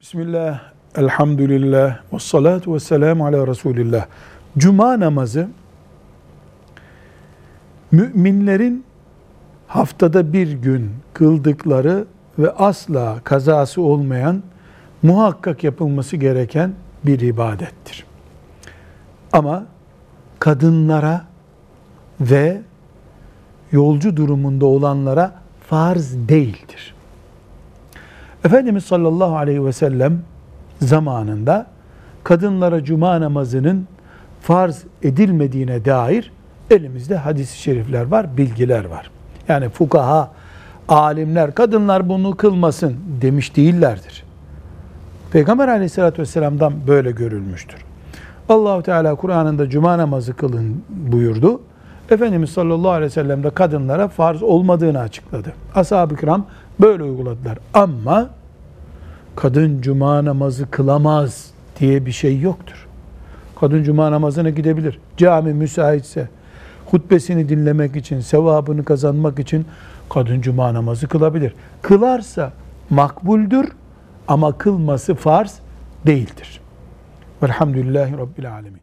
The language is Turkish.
Bismillah, elhamdülillah, ve salatu ve selamu ala Resulillah. Cuma namazı, müminlerin haftada bir gün kıldıkları ve asla kazası olmayan, muhakkak yapılması gereken bir ibadettir. Ama kadınlara ve yolcu durumunda olanlara farz değildir. Efendimiz sallallahu aleyhi ve sellem zamanında kadınlara cuma namazının farz edilmediğine dair elimizde hadis-i şerifler var, bilgiler var. Yani fukaha, alimler, kadınlar bunu kılmasın demiş değillerdir. Peygamber aleyhissalatü vesselam'dan böyle görülmüştür. Allahu Teala Kur'an'ında cuma namazı kılın buyurdu. Efendimiz sallallahu aleyhi ve sellem de kadınlara farz olmadığını açıkladı. Ashab-ı kiram böyle uyguladılar. Ama kadın cuma namazı kılamaz diye bir şey yoktur. Kadın cuma namazına gidebilir. Cami müsaitse, hutbesini dinlemek için, sevabını kazanmak için kadın cuma namazı kılabilir. Kılarsa makbuldür ama kılması farz değildir. Velhamdülillahi Rabbil Alemin.